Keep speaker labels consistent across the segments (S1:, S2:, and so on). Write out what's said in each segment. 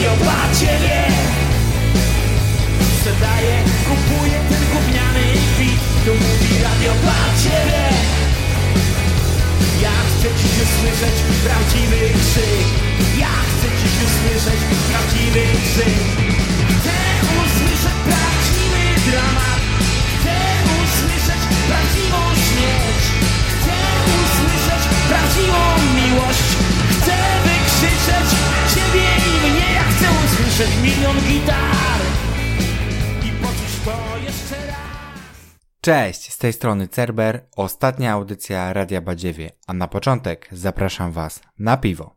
S1: kiełba ciebie Sprzedaję, kupuję ten gówniany bit Tu mówi radio dla ciebie Ja chcę dziś usłyszeć prawdziwy krzyk. Ja chcę dziś usłyszeć prawdziwy krzyk. Chcę usłyszeć prawdziwy dramat. Chcę usłyszeć prawdziwą śmierć. Chcę usłyszeć prawdziwą miłość. Chcę wykrzyczeć Ciebie i mnie usłyszeć milion gitar i poczuć to jeszcze raz.
S2: Cześć, z tej strony Cerber, ostatnia audycja Radia Badziewie, a na początek zapraszam Was na piwo.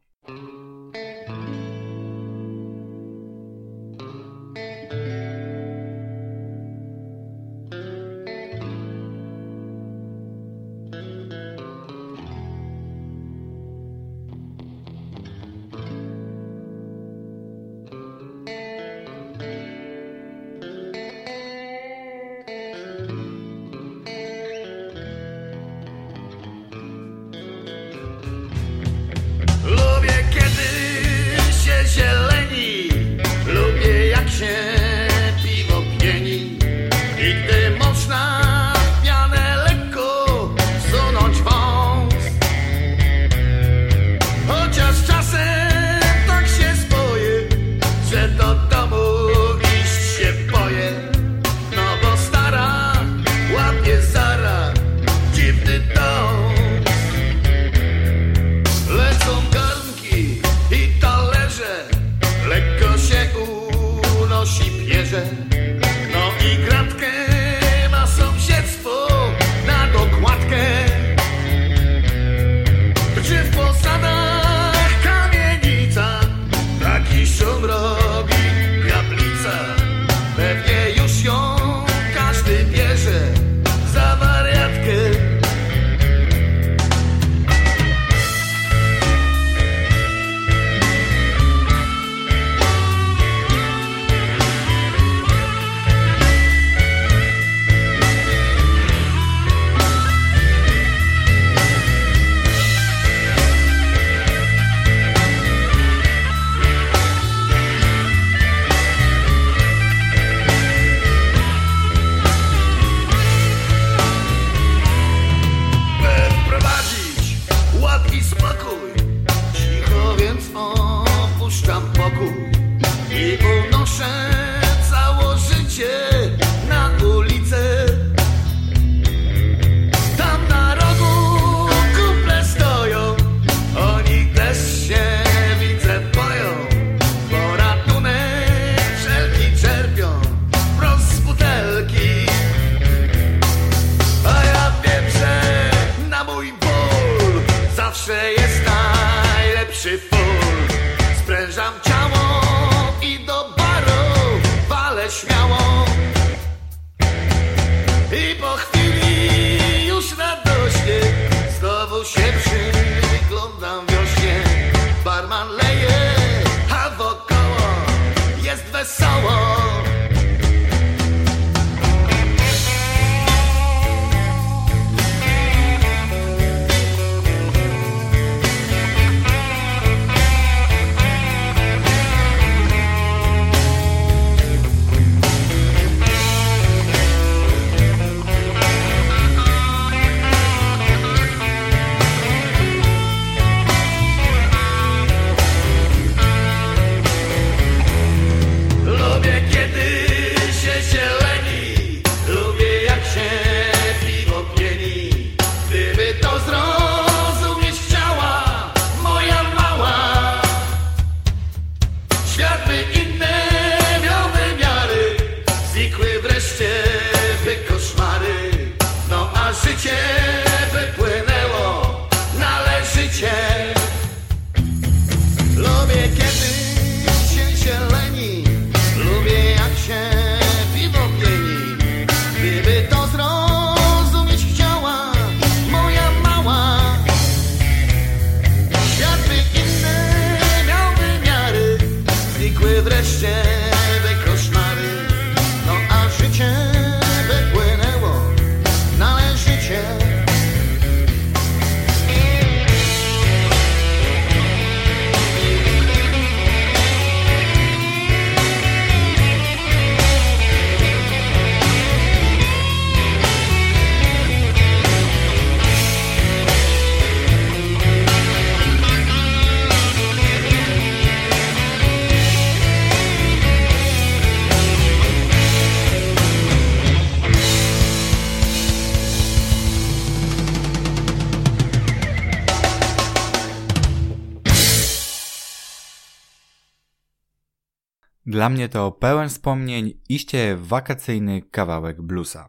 S3: Dla mnie to pełen wspomnień, iście wakacyjny kawałek bluesa.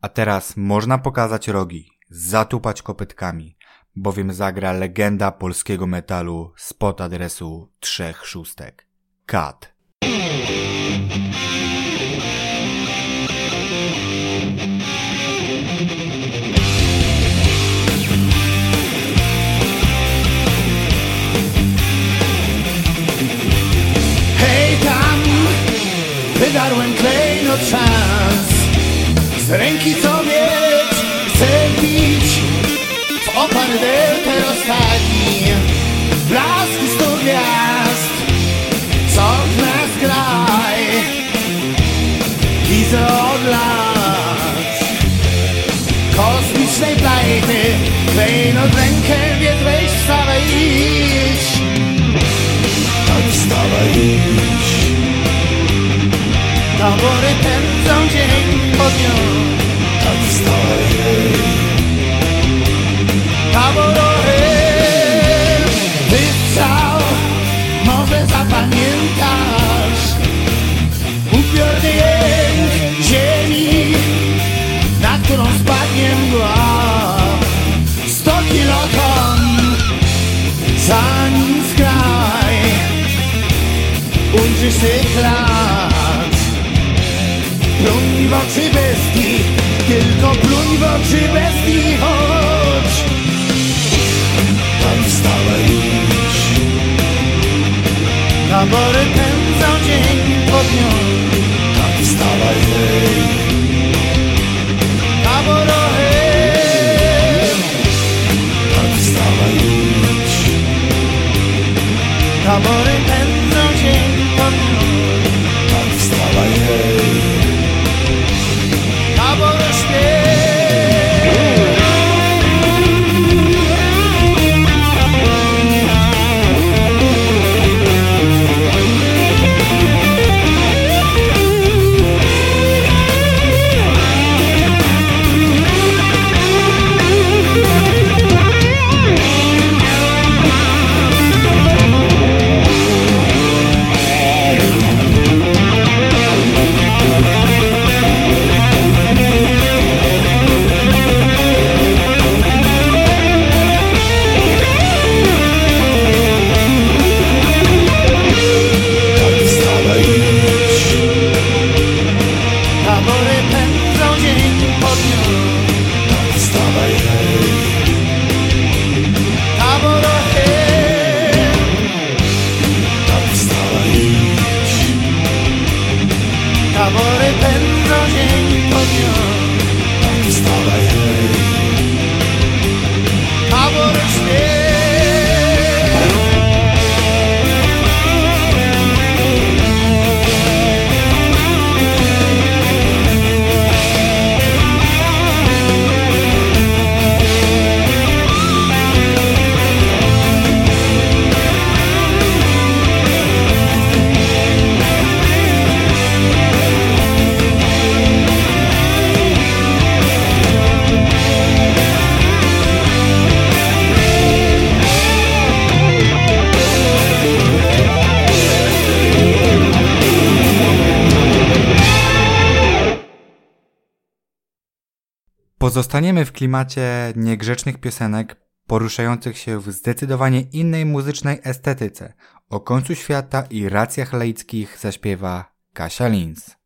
S3: A teraz można pokazać rogi, zatupać kopytkami, bowiem zagra legenda polskiego metalu spod adresu trzech szóstek. Kat.
S4: Wydarłem klejnot szans Z ręki co mieć, chcę pić. W opary deltę Tabory pędzą dzień po dniu Tak wstawaj Taborory Wystrzał Może zapamiętasz. Upiorny jęk ziemi Na którą spadnie mgła. Sto kiloton Zanim skraj Ujrzysz lat Pluń w oczy bestii Tylko pluń w oczy bestii Chodź. Tam wstawaj idź Tabory pędzą dzień po dniu Tak wstawaj hej Taborory Tak wstawaj idź Tabory
S3: Pozostaniemy w klimacie niegrzecznych piosenek poruszających się w zdecydowanie innej muzycznej estetyce. O końcu świata i racjach laickich zaśpiewa Kasia Lins.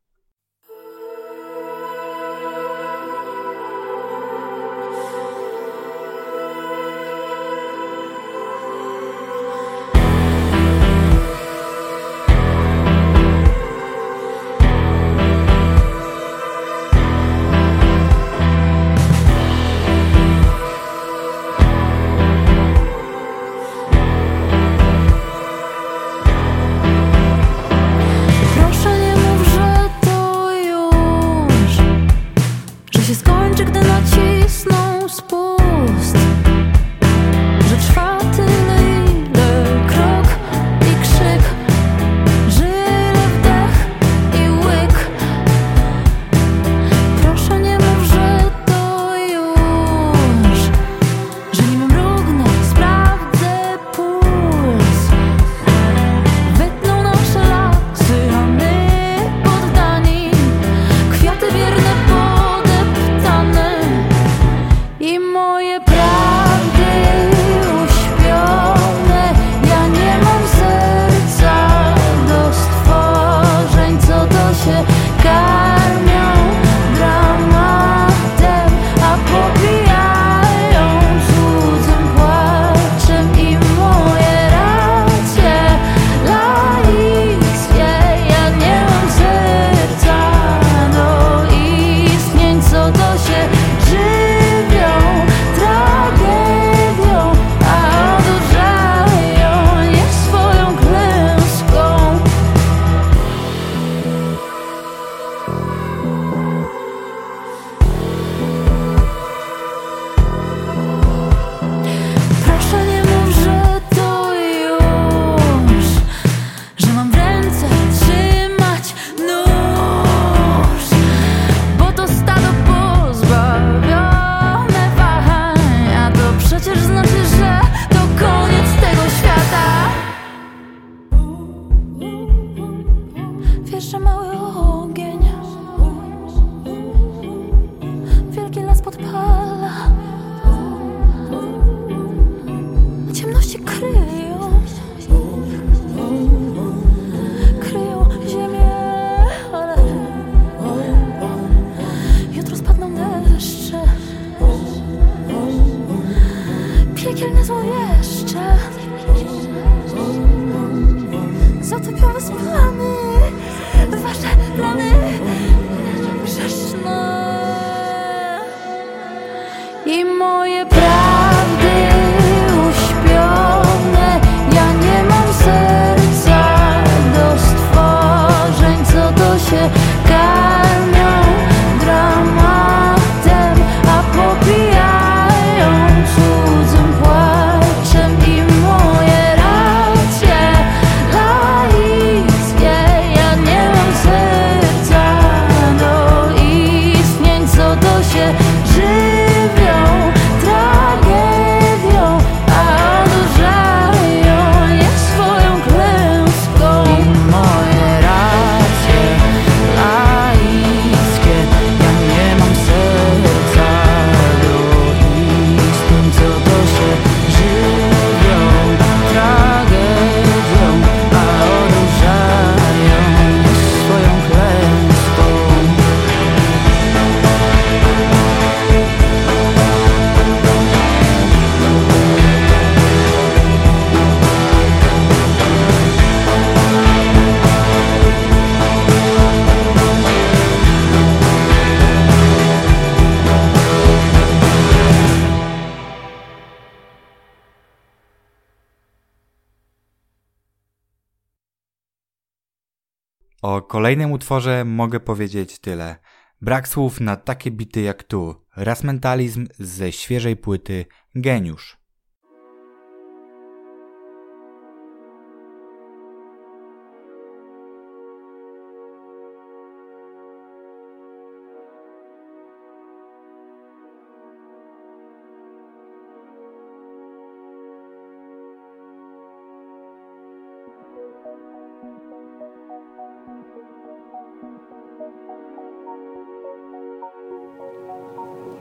S3: Kolejnym utworze mogę powiedzieć tyle. Brak słów na takie bity jak tu. Raz mentalizm ze świeżej płyty Geniusz.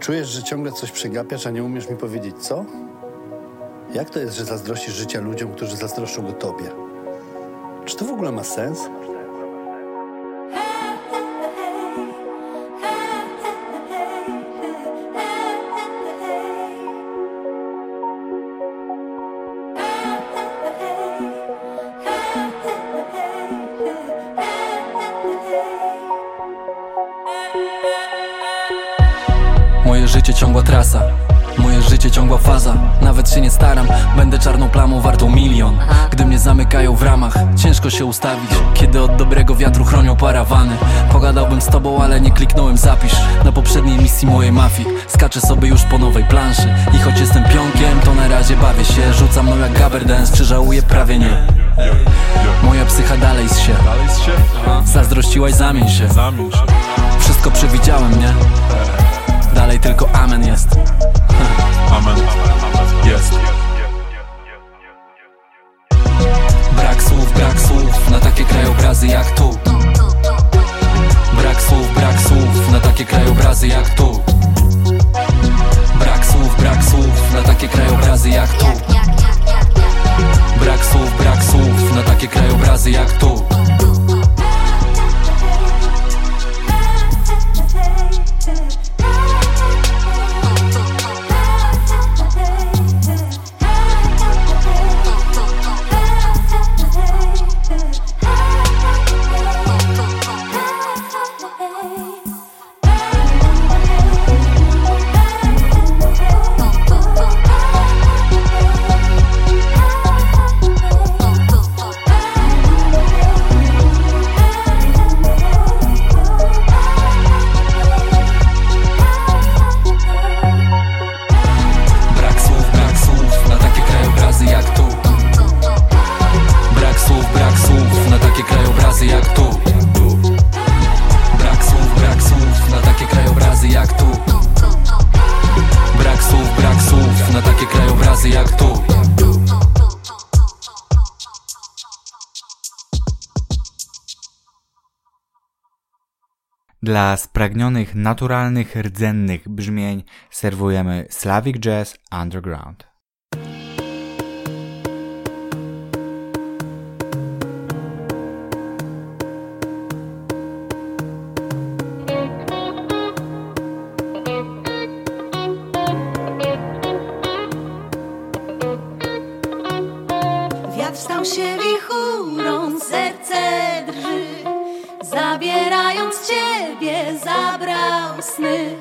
S5: Czujesz, że ciągle coś przegapiasz, a nie umiesz mi powiedzieć co? Jak to jest, że zazdrościsz życia ludziom, którzy zazdroszczą go tobie? Czy to w ogóle ma sens?
S6: Ciągła trasa. Moje życie ciągła faza. Nawet się nie staram. Będę czarną plamą wartą milion. Gdy mnie zamykają w ramach Ciężko się ustawić. Kiedy od dobrego wiatru chronią parawany. Pogadałbym z tobą, ale nie kliknąłem zapisz. Na poprzedniej misji mojej mafii Skaczę sobie już po nowej planszy. I choć jestem pionkiem, to na razie bawię się. Rzucam mną jak gaberdance, czy żałuję? Prawie nie. Moja psycha dalej z się Zazdrościłaś, zamień się. Wszystko przewidziałem, nie? Dalej tylko amen jest
S7: Amen. Jest.
S3: naturalnych, rdzennych brzmień serwujemy Slavic Jazz Underground.
S8: Wiatr stał się wichurą, serce drży. Zabierając ciebie zabrał sny.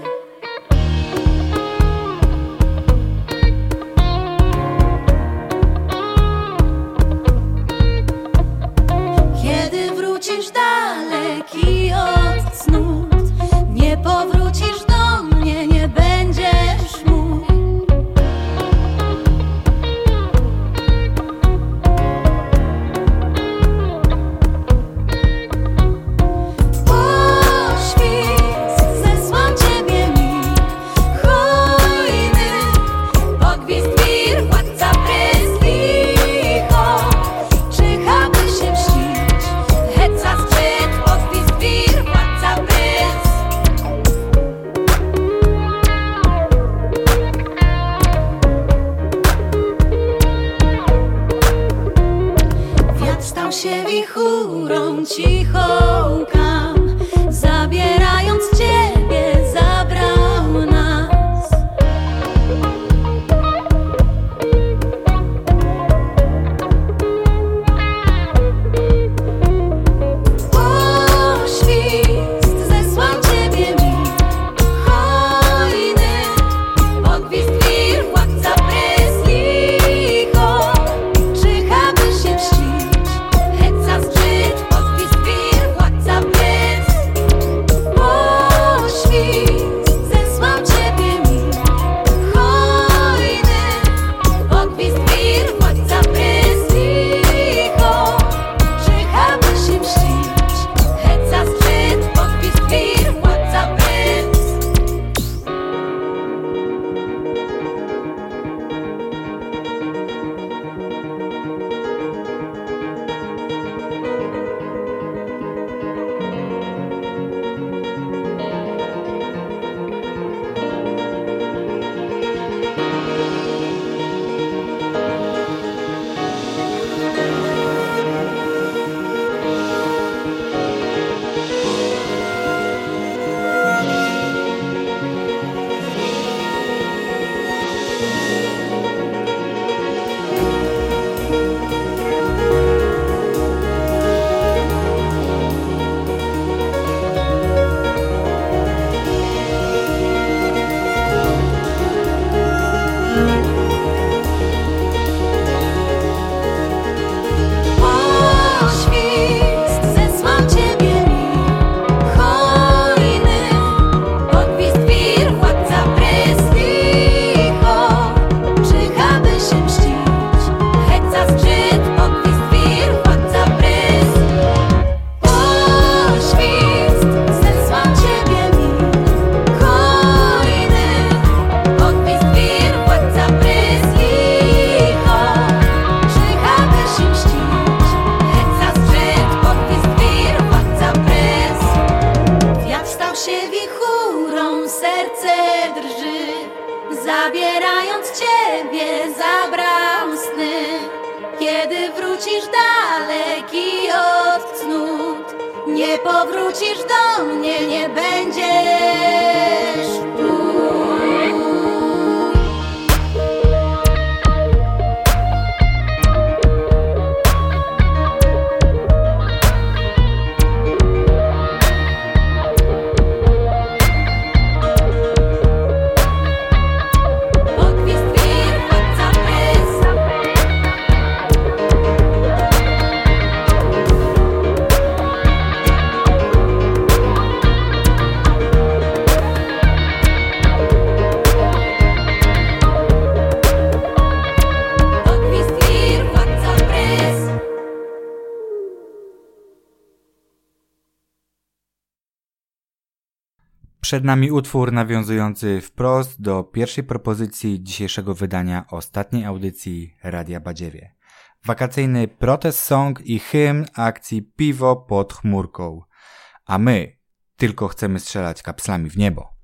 S3: Przed nami utwór nawiązujący wprost do pierwszej propozycji dzisiejszego wydania ostatniej audycji Radia Badziewie. Wakacyjny protest song i hymn akcji Piwo pod chmurką. A my
S9: tylko chcemy strzelać kapslami w niebo.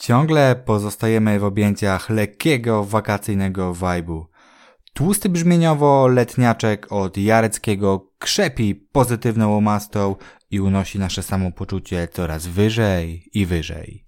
S9: Ciągle pozostajemy w objęciach lekkiego wakacyjnego vibe'u. Tłusty brzmieniowo letniaczek od Jareckiego krzepi pozytywną omastą i unosi nasze samopoczucie coraz wyżej i wyżej.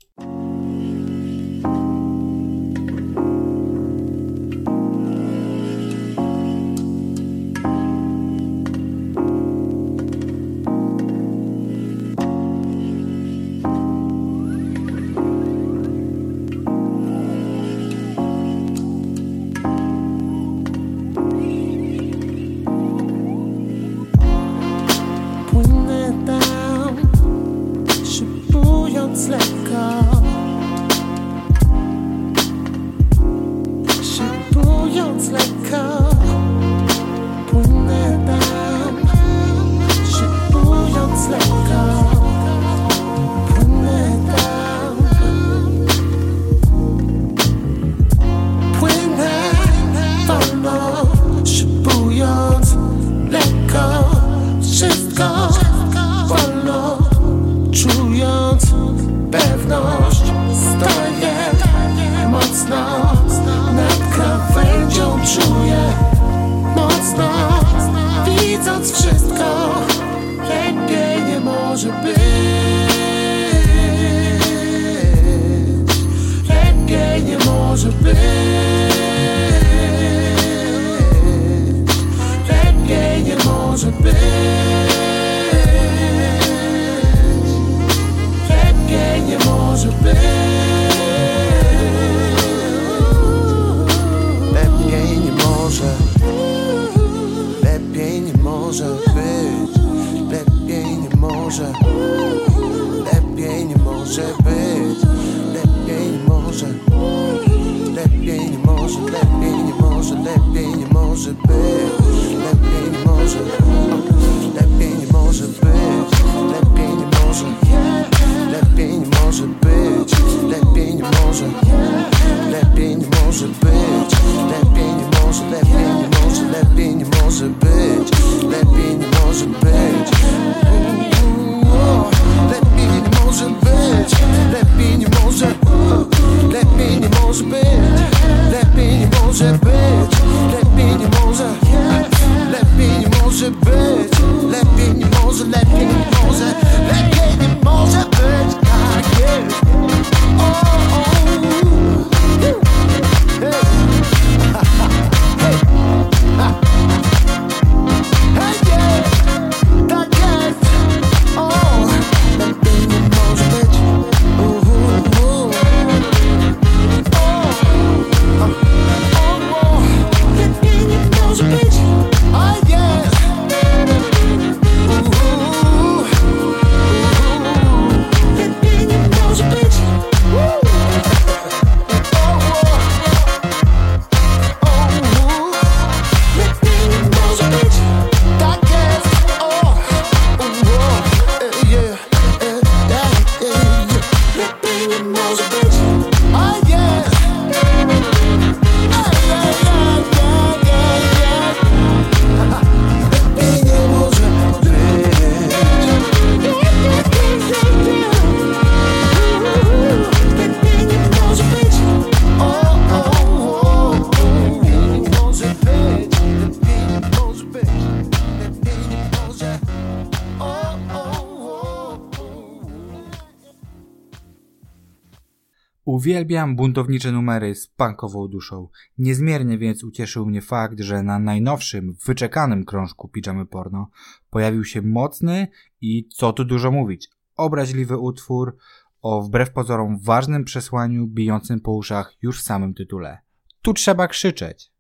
S3: Uwielbiam buntownicze numery z punkową duszą. Niezmiernie więc ucieszył mnie fakt, że na najnowszym, wyczekanym krążku Pijamy Porno pojawił się mocny i, co tu dużo mówić, obraźliwy utwór o wbrew pozorom ważnym przesłaniu bijącym po uszach już w samym tytule. Tu trzeba krzyczeć.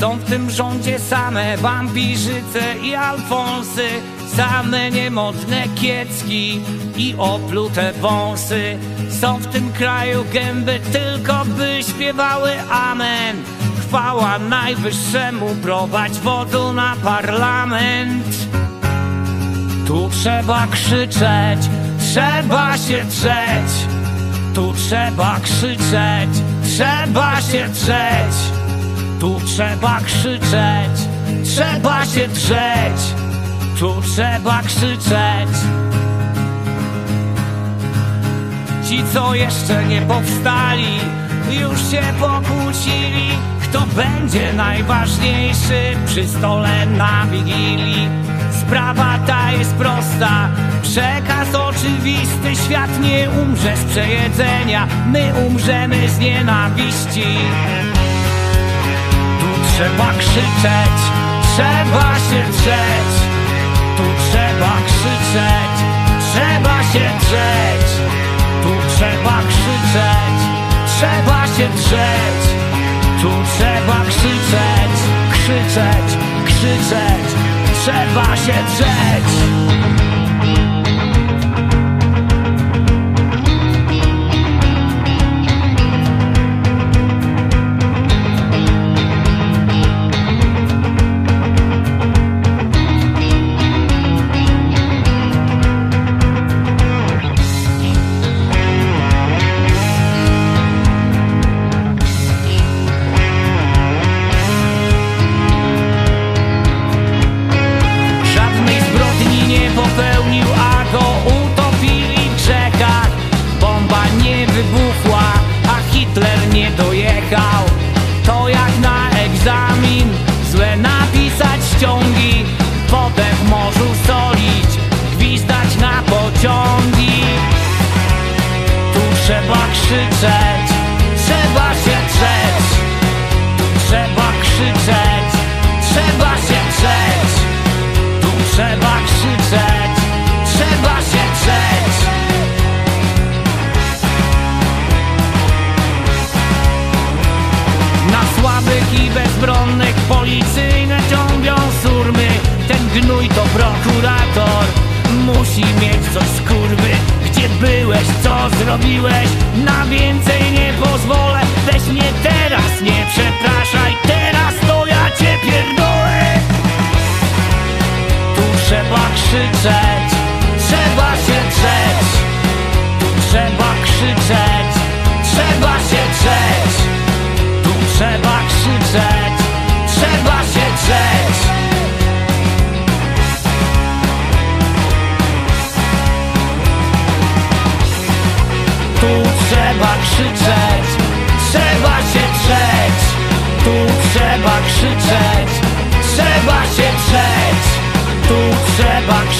S10: Są w tym rządzie same wampirzyce i alfonsy Same niemodne kiecki i oplute wąsy. Są w tym kraju gęby tylko by śpiewały amen. Chwała najwyższemu prowadź wodzu na parlament. Tu trzeba krzyczeć, trzeba się drzeć Tu trzeba krzyczeć, trzeba się drzeć tu trzeba krzyczeć, trzeba się drzeć, tu trzeba krzyczeć. Ci, co jeszcze nie powstali, już się pokłócili, kto będzie najważniejszy przy stole na Wigilii. Sprawa ta jest prosta, przekaz oczywisty, świat nie umrze z przejedzenia, my umrzemy z nienawiści. Trzeba krzyczeć, trzeba się drzeć. Tu trzeba krzyczeć, trzeba się drzeć. Tu trzeba krzyczeć, trzeba się drzeć. Tu trzeba krzyczeć, krzyczeć, krzyczeć. Trzeba się drzeć.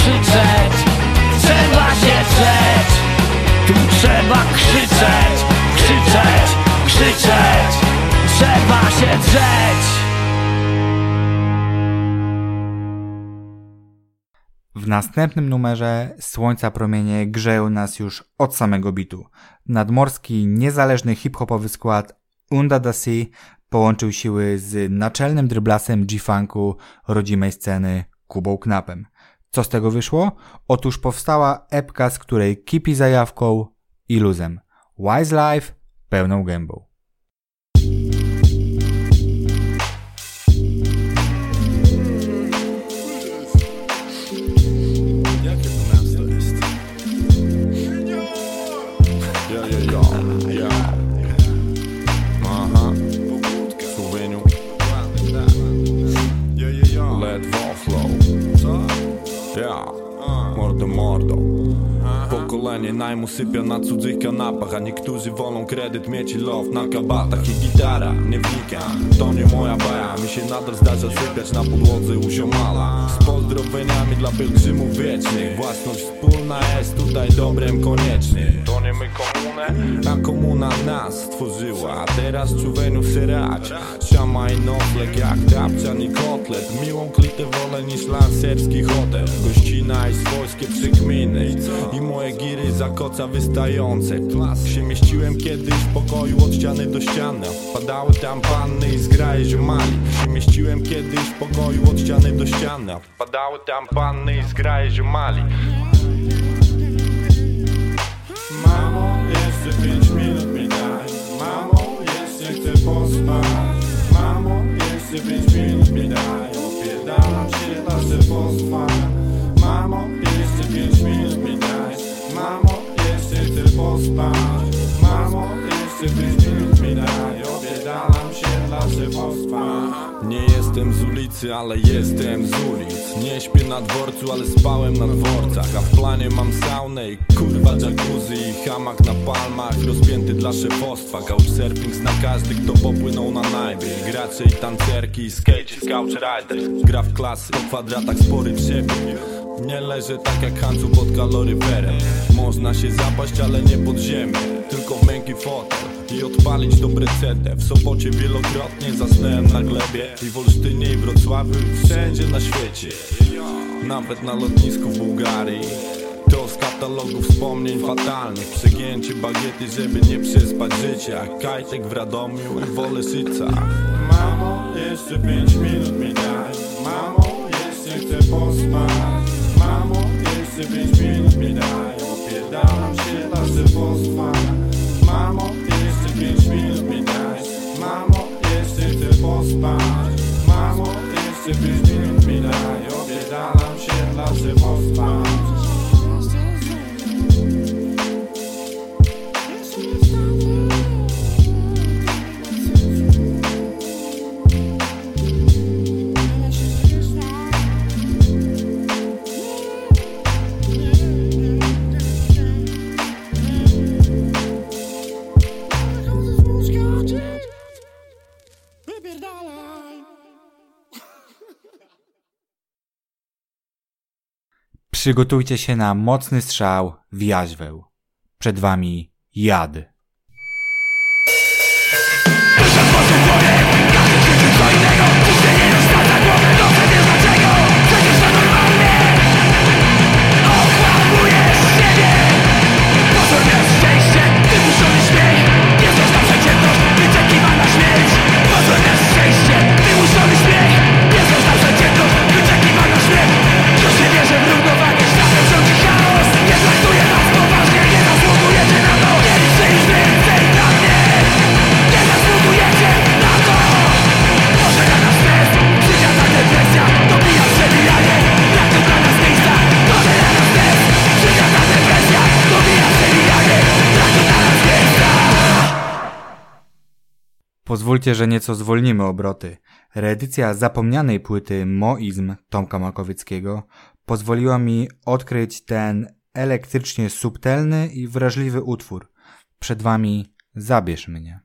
S10: Krzyczeć, trzeba się drzeć. Tu trzeba krzyczeć, krzyczeć, krzyczeć. Trzeba się drzeć.
S3: W następnym numerze Słońca promienie grzeją nas już od samego bitu. Nadmorski, niezależny hip-hopowy skład Unda da Si połączył siły z naczelnym dryblasem G-Funku rodzimej sceny Kubą Knapem. Co z tego wyszło? Otóż powstała epka, z której kipi zajawką i luzem. Wise Life pełną gębą.
S11: Najmu sypia na cudzych kanapach A niektórzy wolą kredyt, mieć i love na kabatach I gitara, nie wnikam, to nie moja baja. Mi się nadal zdarza sypiać na podłodze u ziomala. Z pozdrowieniami dla pielgrzymów wiecznych. Własność wspólna jest tutaj dobrem koniecznie To nie my komunę, a komuna nas stworzyła. A teraz czuweniu syrać Siama i nocleg jak tapczan i kotlet. Miłą klitę wolę niż lancerski hotel. Gościna i swojskie przykminy I moje giry za koca wystające Się mieściłem kiedyś w pokoju od ściany do ściany. Padały tam panny i zgraje ziomali. Się mieściłem kiedyś w pokoju od ściany do ściany. Padały tam panny i zgraje ziomali. Mamo, jeszcze pięć minut mi daj. Mamo, jeszcze chcę pospać. Mamo, jeszcze pięć minut mi daj. Opierdalam się, lasę pospać Pięć minut mi daj Opierdalam się, lasę pospać Nie jestem z ulicy, ale jestem z ulic. Nie śpię na dworcu, ale spałem na dworcach. A w planie mam saunę i kurwa jacuzzi. I hamak na palmach, rozpięty dla szefostwa. Couchsurfing zna każdy, kto popłynął na najby Gracze i tancerki, skate couch rider. Gra w klasy, po kwadratach spory przebieg nie leżę tak jak Hancu pod kaloryferem. Można się zapaść, ale nie pod ziemię. Tylko w miękki fotel i odpalić dobre CD W Sopocie wielokrotnie zasnąłem na glebie. I w Olsztynie i I wszędzie na świecie. Nawet na lotnisku w Bułgarii. To z katalogu wspomnień fatalnych. Przegięcie bagiety, żeby nie przespać życia. Kajtek w Radomiu i w Mamo, jeszcze pięć minut mi daj. Mamo, jeszcze chcę pospać. Mamo, jeszcze pięć minut mi daj. Opierdalam się, lasę pospać daj Opierdalam się, lasę
S3: Przygotujcie się na mocny strzał w jaźweł. Przed wami jad. Pozwólcie, że nieco zwolnimy obroty. Reedycja zapomnianej płyty Moizm Tomka Makowieckiego pozwoliła mi odkryć ten elektrycznie subtelny i wrażliwy utwór. Przed wami Zabierz mnie.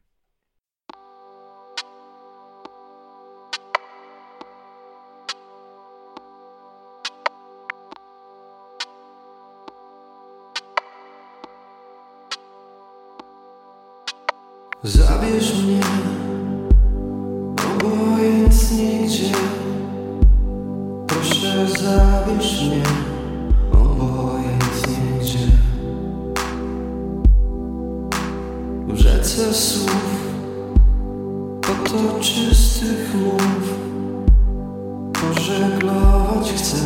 S6: Zabierz mnie obojętnie gdzie Proszę zabierz mnie. Obojętnie gdzie W rzece słów. Potoczystych mów. Pożeglować chcę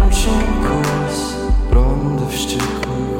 S6: plączą kurs prądy wściekłych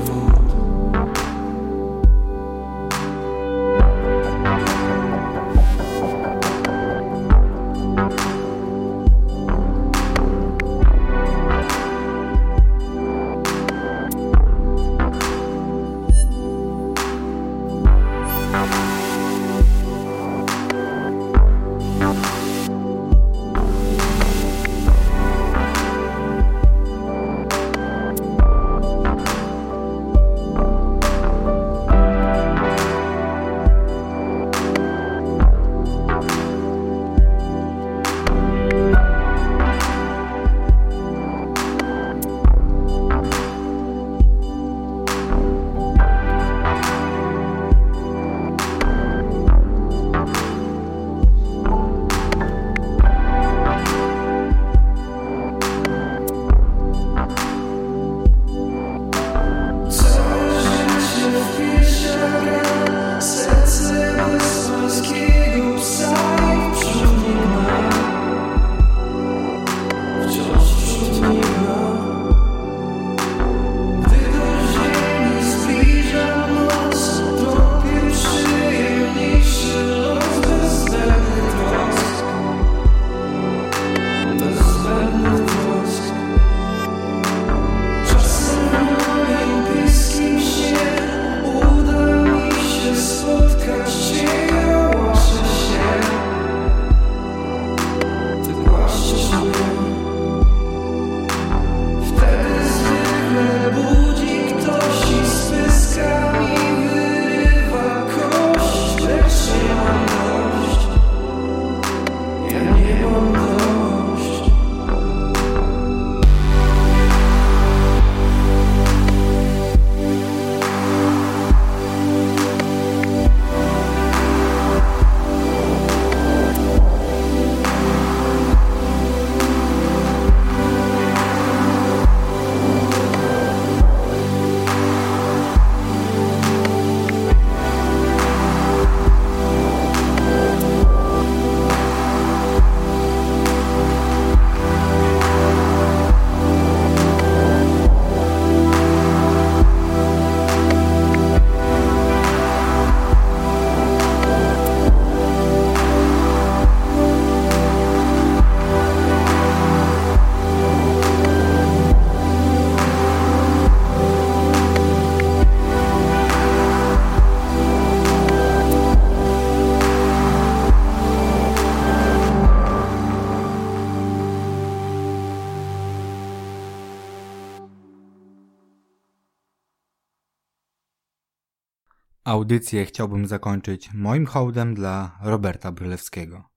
S3: Audycję chciałbym zakończyć moim hołdem dla Roberta Brylewskiego.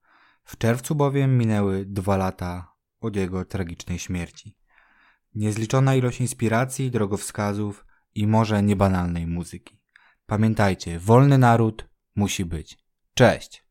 S3: W czerwcu bowiem minęły dwa lata od jego tragicznej śmierci. Niezliczona ilość inspiracji, drogowskazów i może niebanalnej muzyki. Pamiętajcie, wolny naród musi być. Cześć!